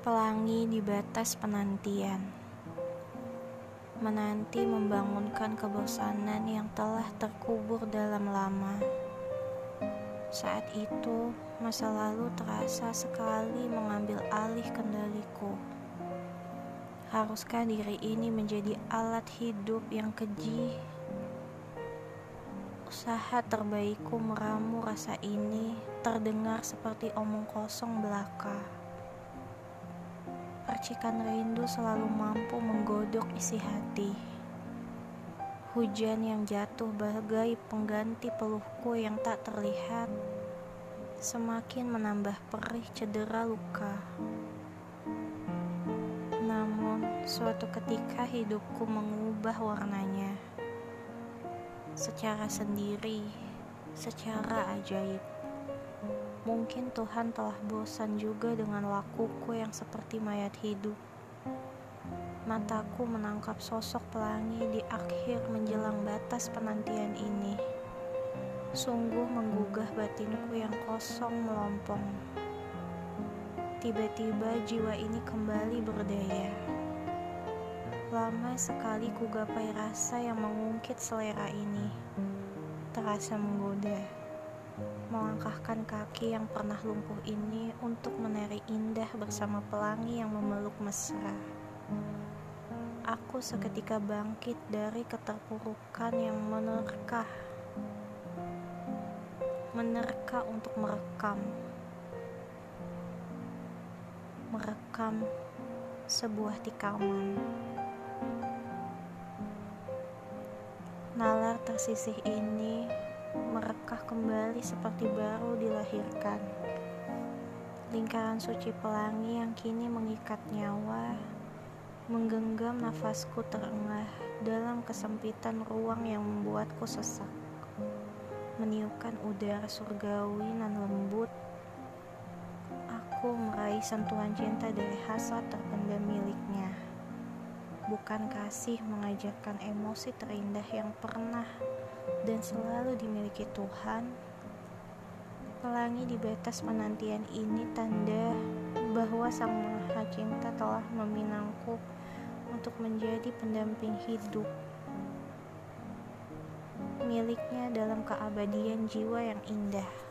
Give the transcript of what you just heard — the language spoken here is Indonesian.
Pelangi di batas penantian Menanti membangunkan kebosanan yang telah terkubur dalam lama Saat itu, masa lalu terasa sekali mengambil alih kendaliku Haruskah diri ini menjadi alat hidup yang keji? Usaha terbaikku meramu rasa ini terdengar seperti omong kosong belaka. Percikan rindu selalu mampu menggodok isi hati. Hujan yang jatuh bagai pengganti peluhku yang tak terlihat, semakin menambah perih cedera luka. Namun, suatu ketika hidupku mengubah warnanya secara sendiri, secara ajaib. Mungkin Tuhan telah bosan juga dengan lakuku yang seperti mayat hidup. Mataku menangkap sosok pelangi di akhir menjelang batas penantian ini. Sungguh menggugah batinku yang kosong melompong. Tiba-tiba jiwa ini kembali berdaya. Lama sekali kugapai rasa yang mengungkit selera ini. Terasa menggoda melangkahkan kaki yang pernah lumpuh ini untuk menari indah bersama pelangi yang memeluk mesra. Aku seketika bangkit dari keterpurukan yang menerka, menerka untuk merekam, merekam sebuah tikaman. Nalar tersisih ini merekah kembali seperti baru dilahirkan. Lingkaran suci pelangi yang kini mengikat nyawa, menggenggam nafasku terengah dalam kesempitan ruang yang membuatku sesak. Meniupkan udara surgawi nan lembut, aku meraih sentuhan cinta dari hasrat terpendam miliknya. Bukan kasih mengajarkan emosi terindah yang pernah dan selalu dimiliki Tuhan, pelangi di batas penantian ini tanda bahwa Sang Maha Cinta telah meminangku untuk menjadi pendamping hidup miliknya dalam keabadian jiwa yang indah.